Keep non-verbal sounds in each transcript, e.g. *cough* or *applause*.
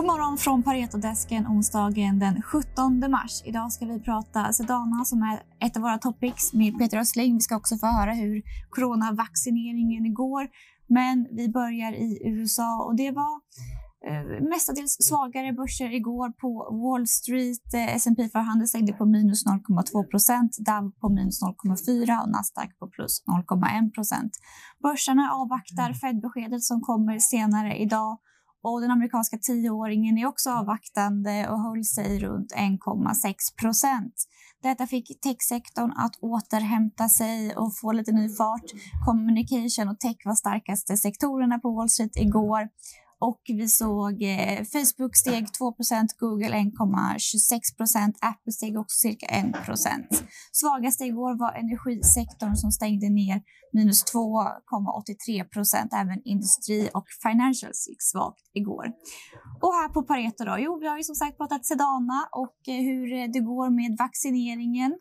God morgon från Paretodesken onsdagen den 17 mars. Idag ska vi prata Sedana som är ett av våra topics med Peter Östling. Vi ska också få höra hur coronavaccineringen går. Men vi börjar i USA och det var eh, mestadels svagare börser igår på Wall Street. Eh, S&P 500 stängde på minus 0,2 procent, Dow på minus 0,4 och Nasdaq på plus 0,1 procent. Börserna avvaktar Fed-beskedet som kommer senare idag och den amerikanska tioåringen är också avvaktande och höll sig runt 1,6 procent. Detta fick techsektorn att återhämta sig och få lite ny fart. Communication och tech var starkaste sektorerna på Wall Street igår och vi såg eh, Facebook steg 2% Google 1,26% Apple steg också cirka 1% Svagaste igår var energisektorn som stängde ner minus 2,83% Även industri och financials gick svagt igår. Och här på Pareto då? Jo, vi har ju som sagt pratat Sedana och eh, hur eh, det går med vaccineringen.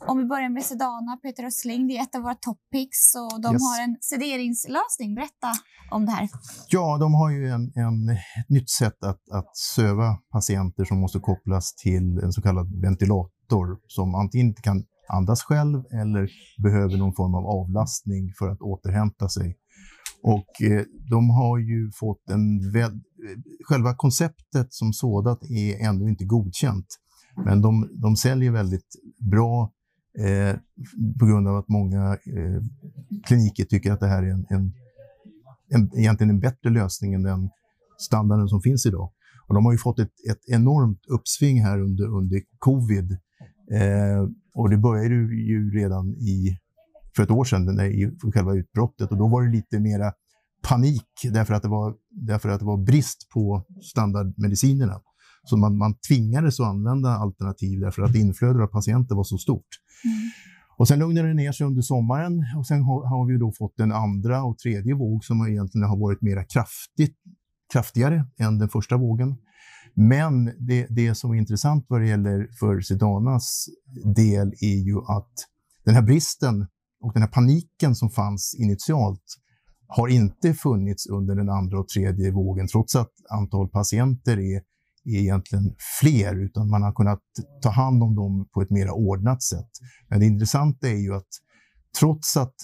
Om vi börjar med Sedana, Peter Östling, det är ett av våra topics och de yes. har en sederingslösning. Berätta om det här. Ja, de har ju en, en, ett nytt sätt att, att söva patienter som måste kopplas till en så kallad ventilator som antingen inte kan andas själv eller behöver någon form av avlastning för att återhämta sig. Och eh, de har ju fått en... Väl, själva konceptet som sådant är ännu inte godkänt. Men de, de säljer väldigt bra eh, på grund av att många eh, kliniker tycker att det här är en, en, en, egentligen en bättre lösning än den standarden som finns idag. Och de har ju fått ett, ett enormt uppsving här under, under covid. Eh, och det började ju redan i, för ett år sedan i själva utbrottet och då var det lite mera panik därför att det var, därför att det var brist på standardmedicinerna. Så man, man tvingades att använda alternativ därför att inflödet av patienter var så stort. Mm. Och sen lugnade det ner sig under sommaren och sen har, har, vi då fått en andra och tredje våg som egentligen har varit mera kraftigt, kraftigare än den första vågen. Men det, det som är intressant vad det gäller för Sedanas del är ju att den här bristen och den här paniken som fanns initialt har inte funnits under den andra och tredje vågen, trots att antal patienter är är egentligen fler, utan man har kunnat ta hand om dem på ett mer ordnat sätt. Men det intressanta är ju att trots att,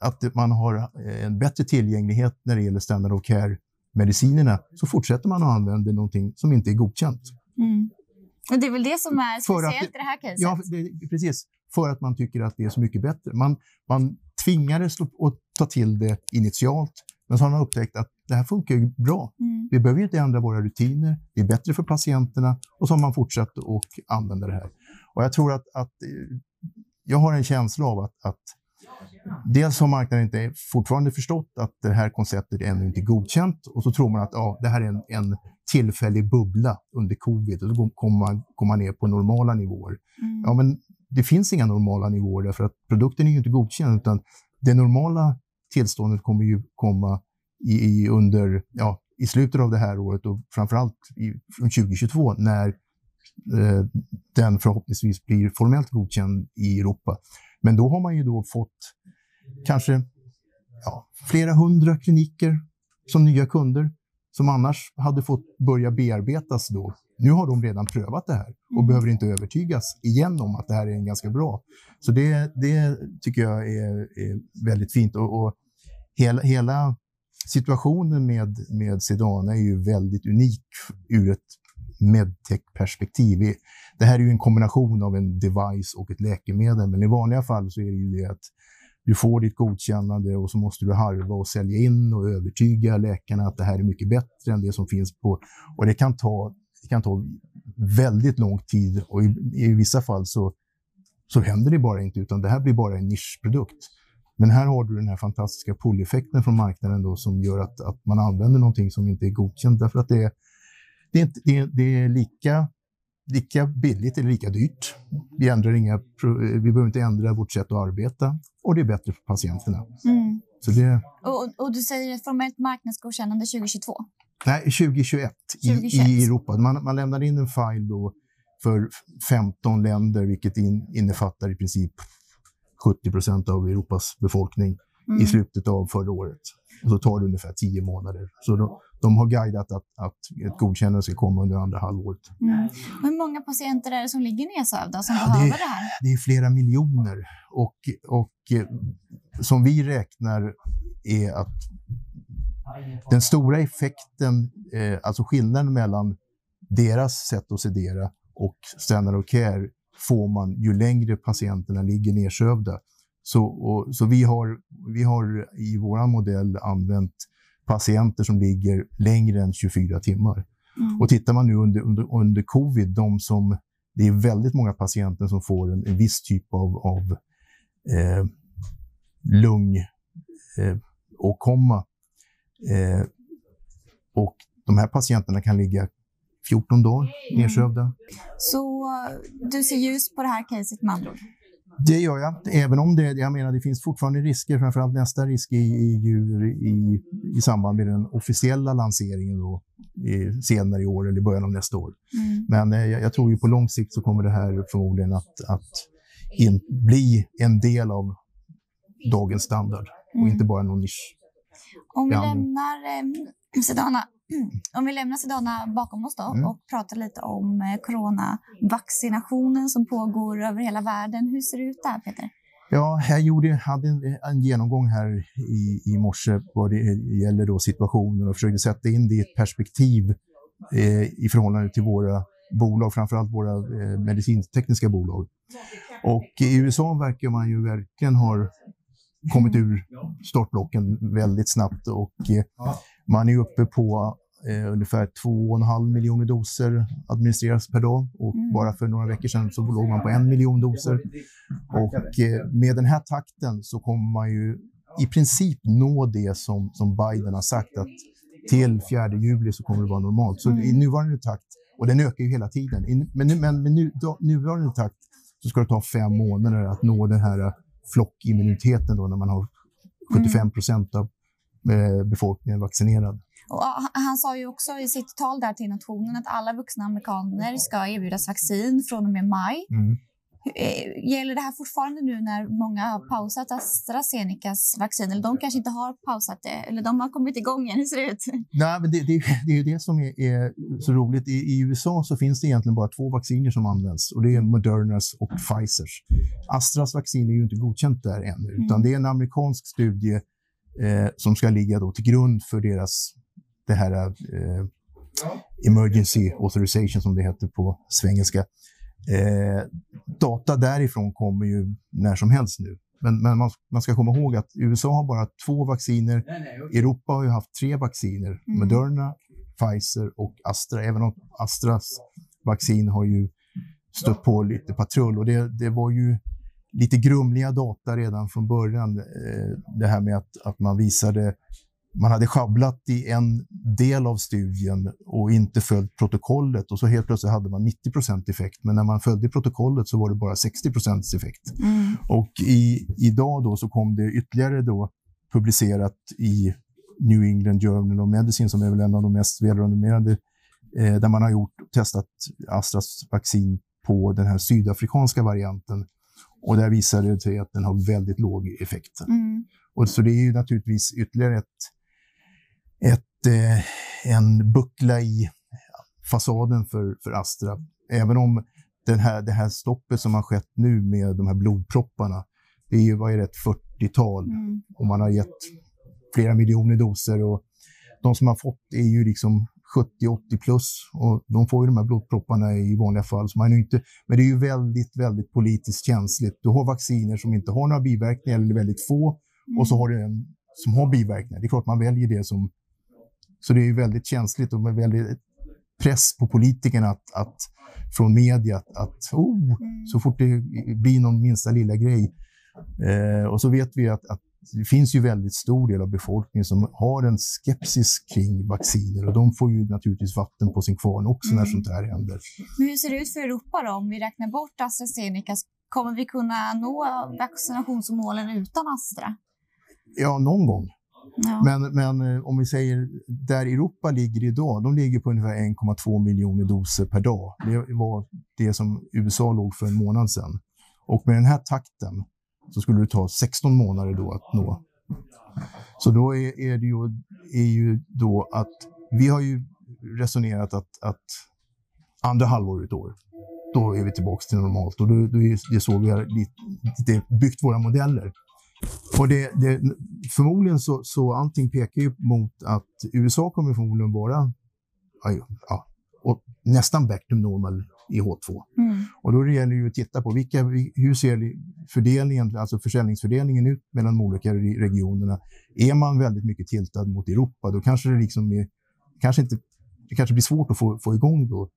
att man har en bättre tillgänglighet när det gäller standard of care-medicinerna så fortsätter man att använda någonting som inte är godkänt. Mm. Och det är väl det som är speciellt det, i det här caset? Ja, det, precis. För att man tycker att det är så mycket bättre. Man, man tvingades att ta till det initialt, men så har man upptäckt att det här funkar ju bra. Mm. Vi behöver inte ändra våra rutiner, det är bättre för patienterna och så har man fortsatt att använda det här. Och jag tror att, att jag har en känsla av att, att dels har marknaden inte fortfarande förstått att det här konceptet är ännu inte godkänt och så tror man att ja, det här är en, en tillfällig bubbla under covid och då kommer man komma ner på normala nivåer. Mm. Ja, men det finns inga normala nivåer därför att produkten är ju inte godkänd utan det normala tillståndet kommer ju komma i, i, under, ja, i slutet av det här året och framförallt i, från 2022 när eh, den förhoppningsvis blir formellt godkänd i Europa. Men då har man ju då fått kanske ja, flera hundra kliniker som nya kunder som annars hade fått börja bearbetas då. Nu har de redan prövat det här och mm. behöver inte övertygas igen om att det här är en ganska bra. Så det, det tycker jag är, är väldigt fint. Och, och hela, hela situationen med, med Sedana är ju väldigt unik ur ett medtech-perspektiv. Det här är ju en kombination av en device och ett läkemedel, men i vanliga fall så är det ju det att du får ditt godkännande och så måste du harva och sälja in och övertyga läkarna att det här är mycket bättre än det som finns på... Och det kan ta, det kan ta väldigt lång tid och i, i vissa fall så, så händer det bara inte, utan det här blir bara en nischprodukt. Men här har du den här fantastiska pull-effekten från marknaden då, som gör att, att man använder någonting som inte är godkänt därför att det är, det är, inte, det är, det är lika, lika billigt eller lika dyrt. Vi, ändrar inga, vi behöver inte ändra vårt sätt att arbeta och det är bättre för patienterna. Mm. Så det... och, och du säger formellt marknadsgodkännande 2022? Nej, 2021, 2021. I, i Europa. Man, man lämnade in en file då för 15 länder, vilket in, innefattar i princip 70 procent av Europas befolkning mm. i slutet av förra året. Och så tar det ungefär tio månader. Så då, de har guidat att, att ett godkännande ska komma under andra halvåret. Mm. Hur många patienter är det som ligger nedsövda som ja, behöver det, det här? Det är flera miljoner och, och eh, som vi räknar är att den stora effekten, eh, alltså skillnaden mellan deras sätt att sedera och standard of care får man ju längre patienterna ligger nedsövda. Så, och, så vi, har, vi har i vår modell använt patienter som ligger längre än 24 timmar. Mm. Och tittar man nu under, under, under covid, de som, det är väldigt många patienter som får en, en viss typ av, av eh, lung eh, och komma. Eh, och de här patienterna kan ligga 14 dagar nedsövda. Mm. Så du ser ljus på det här caset med andra ord? Det gör jag, även om det, jag menar, det finns fortfarande risker, framförallt nästa risk i, i, i, i samband med den officiella lanseringen då, i, senare i år eller i början av nästa år. Mm. Men eh, jag, tror ju på lång sikt så kommer det här förmodligen att, att in, bli en del av dagens standard och mm. inte bara någon nisch. Om vi lämnar eh, Sedana *clears throat* Om vi lämnar Sedana bakom oss då mm. och pratar lite om eh, coronavaccinationen som pågår över hela världen. Hur ser det ut där, Peter? Ja, jag gjorde, hade en, en genomgång här i, i morse vad det gäller då situationen och försökte sätta in det i ett perspektiv eh, i förhållande till våra bolag, framförallt våra eh, medicintekniska bolag. Och i USA verkar man ju verkligen ha kommit ur startblocken väldigt snabbt och eh, man är uppe på eh, ungefär 2,5 miljoner doser administreras per dag och mm. bara för några veckor sedan så låg man på en miljon doser. Och eh, med den här takten så kommer man ju i princip nå det som, som Biden har sagt att till 4 juli så kommer det vara normalt. Så mm. i nuvarande takt, och den ökar ju hela tiden, men, men med nu, då, nuvarande takt så ska det ta fem månader att nå den här flockimmuniteten då när man har 75 mm. procent av eh, befolkningen vaccinerad. Och han sa ju också i sitt tal där till nationen att alla vuxna amerikaner ska erbjudas vaccin från och med maj. Mm. Eh, gäller det här fortfarande nu när många har pausat AstraZenecas vaccin? Eller de kanske inte har pausat det, eller de har kommit igång igen. Hur ser det ut? Nej, men det, det, det är ju det som är, är så roligt. I, I, USA så finns det egentligen bara två vacciner som används och det är Modernas och Pfizers. Astras vaccin är ju inte godkänt där ännu, mm. utan det är en amerikansk studie eh, som ska ligga då till grund för deras det här eh, emergency authorization som det heter på svengelska. Eh, data därifrån kommer ju när som helst nu. Men, men man, man, ska komma ihåg att USA har bara två vacciner. Europa har ju haft tre vacciner. Mm. Moderna, Pfizer och Astra. Även om Astras vaccin har ju stött på lite patrull. Och det, det var ju lite grumliga data redan från början. Eh, det här med att, att man visade man hade schabblat i en del av studien och inte följt protokollet och så helt plötsligt hade man 90% effekt. Men när man följde protokollet så var det bara 60% effekt. Mm. Och i, idag då så kom det ytterligare då publicerat i New England Journal of Medicine som är väl en av de mest välrenommerade eh, där man har gjort, testat Astras vaccin på den här sydafrikanska varianten. Och där visade det sig att den har väldigt låg effekt. Mm. Och så det är ju naturligtvis ytterligare ett ett, eh, en buckla i fasaden för, för Astra. Även om den här, det här stoppet som har skett nu med de här blodpropparna, det är ju vad är det, ett 40-tal mm. och man har gett flera miljoner doser och de som har fått är ju liksom 70-80 plus och de får ju de här blodpropparna i vanliga fall. Så man är inte, men det är ju väldigt, väldigt politiskt känsligt. Du har vacciner som inte har några biverkningar eller väldigt få mm. och så har du en som har biverkningar. Det är klart man väljer det som så det är väldigt känsligt och med väldigt press på politikerna att, att från media att, att oh, mm. så fort det blir någon minsta lilla grej. Eh, och så vet vi att, att det finns ju väldigt stor del av befolkningen som har en skepsis kring vacciner och de får ju naturligtvis vatten på sin kvarn också mm. när sånt här händer. Men hur ser det ut för Europa då? Om vi räknar bort AstraZeneca, kommer vi kunna nå vaccinationsmålen utan Astra? Ja, någon gång. Ja. Men, men eh, om vi säger där Europa ligger idag, de ligger på ungefär 1,2 miljoner doser per dag. Det var det som USA låg för en månad sedan. Och med den här takten så skulle det ta 16 månader då att nå. Så då är, är det ju, är ju då att vi har ju resonerat att, att andra halvåret i år, då är vi tillbaka till normalt och då, då är det så vi har lite, byggt våra modeller. Och det, det, förmodligen så, så allting pekar ju mot att USA kommer förmodligen vara ja, och nästan back to normal i H2. Mm. Och då gäller det ju att titta på vilka, hur ser fördelningen, alltså försäljningsfördelningen ut mellan de olika regionerna. Är man väldigt mycket tiltad mot Europa, då kanske det liksom är, kanske inte, det kanske blir svårt att få, få igång då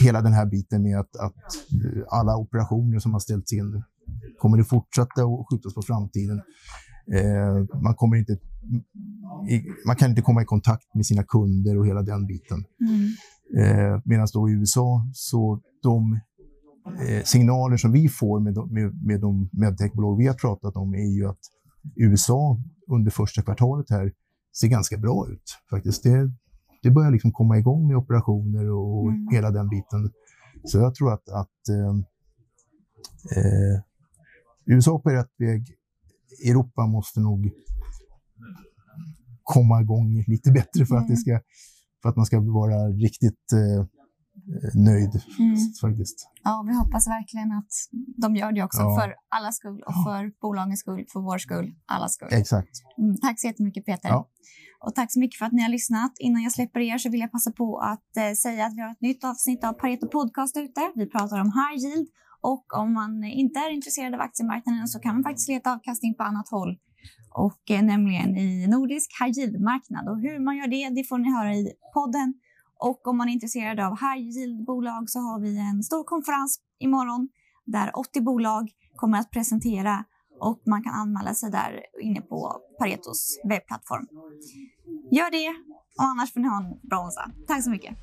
hela den här biten med att, att eh, alla operationer som har ställts in kommer det fortsätta att skjutas på framtiden. Eh, man, kommer inte, man kan inte komma i kontakt med sina kunder och hela den biten. Mm. Eh, Medan då i USA, så de eh, signaler som vi får med de, med, med de medtechbolag vi har pratat om är ju att USA under första kvartalet här ser ganska bra ut. faktiskt. Det, det börjar liksom komma igång med operationer och mm. hela den biten. Så jag tror att, att eh, eh USA på rätt väg. Europa måste nog komma igång lite bättre för att, det mm. ska, för att man ska vara riktigt eh, nöjd. Mm. faktiskt. Ja, vi hoppas verkligen att de gör det också ja. för allas skull och för bolagens skull, för vår skull, allas skull. Exakt. Mm, tack så jättemycket Peter. Ja. Och tack så mycket för att ni har lyssnat. Innan jag släpper er så vill jag passa på att eh, säga att vi har ett nytt avsnitt av Pareto Podcast ute. Vi pratar om high yield och om man inte är intresserad av aktiemarknaden så kan man faktiskt leta avkastning på annat håll och eh, nämligen i nordisk high yield-marknad. Och hur man gör det, det får ni höra i podden. Och om man är intresserad av high yield-bolag så har vi en stor konferens imorgon där 80 bolag kommer att presentera och man kan anmäla sig där inne på Paretos webbplattform. Gör det och annars får ni ha en bra onsdag. Tack så mycket.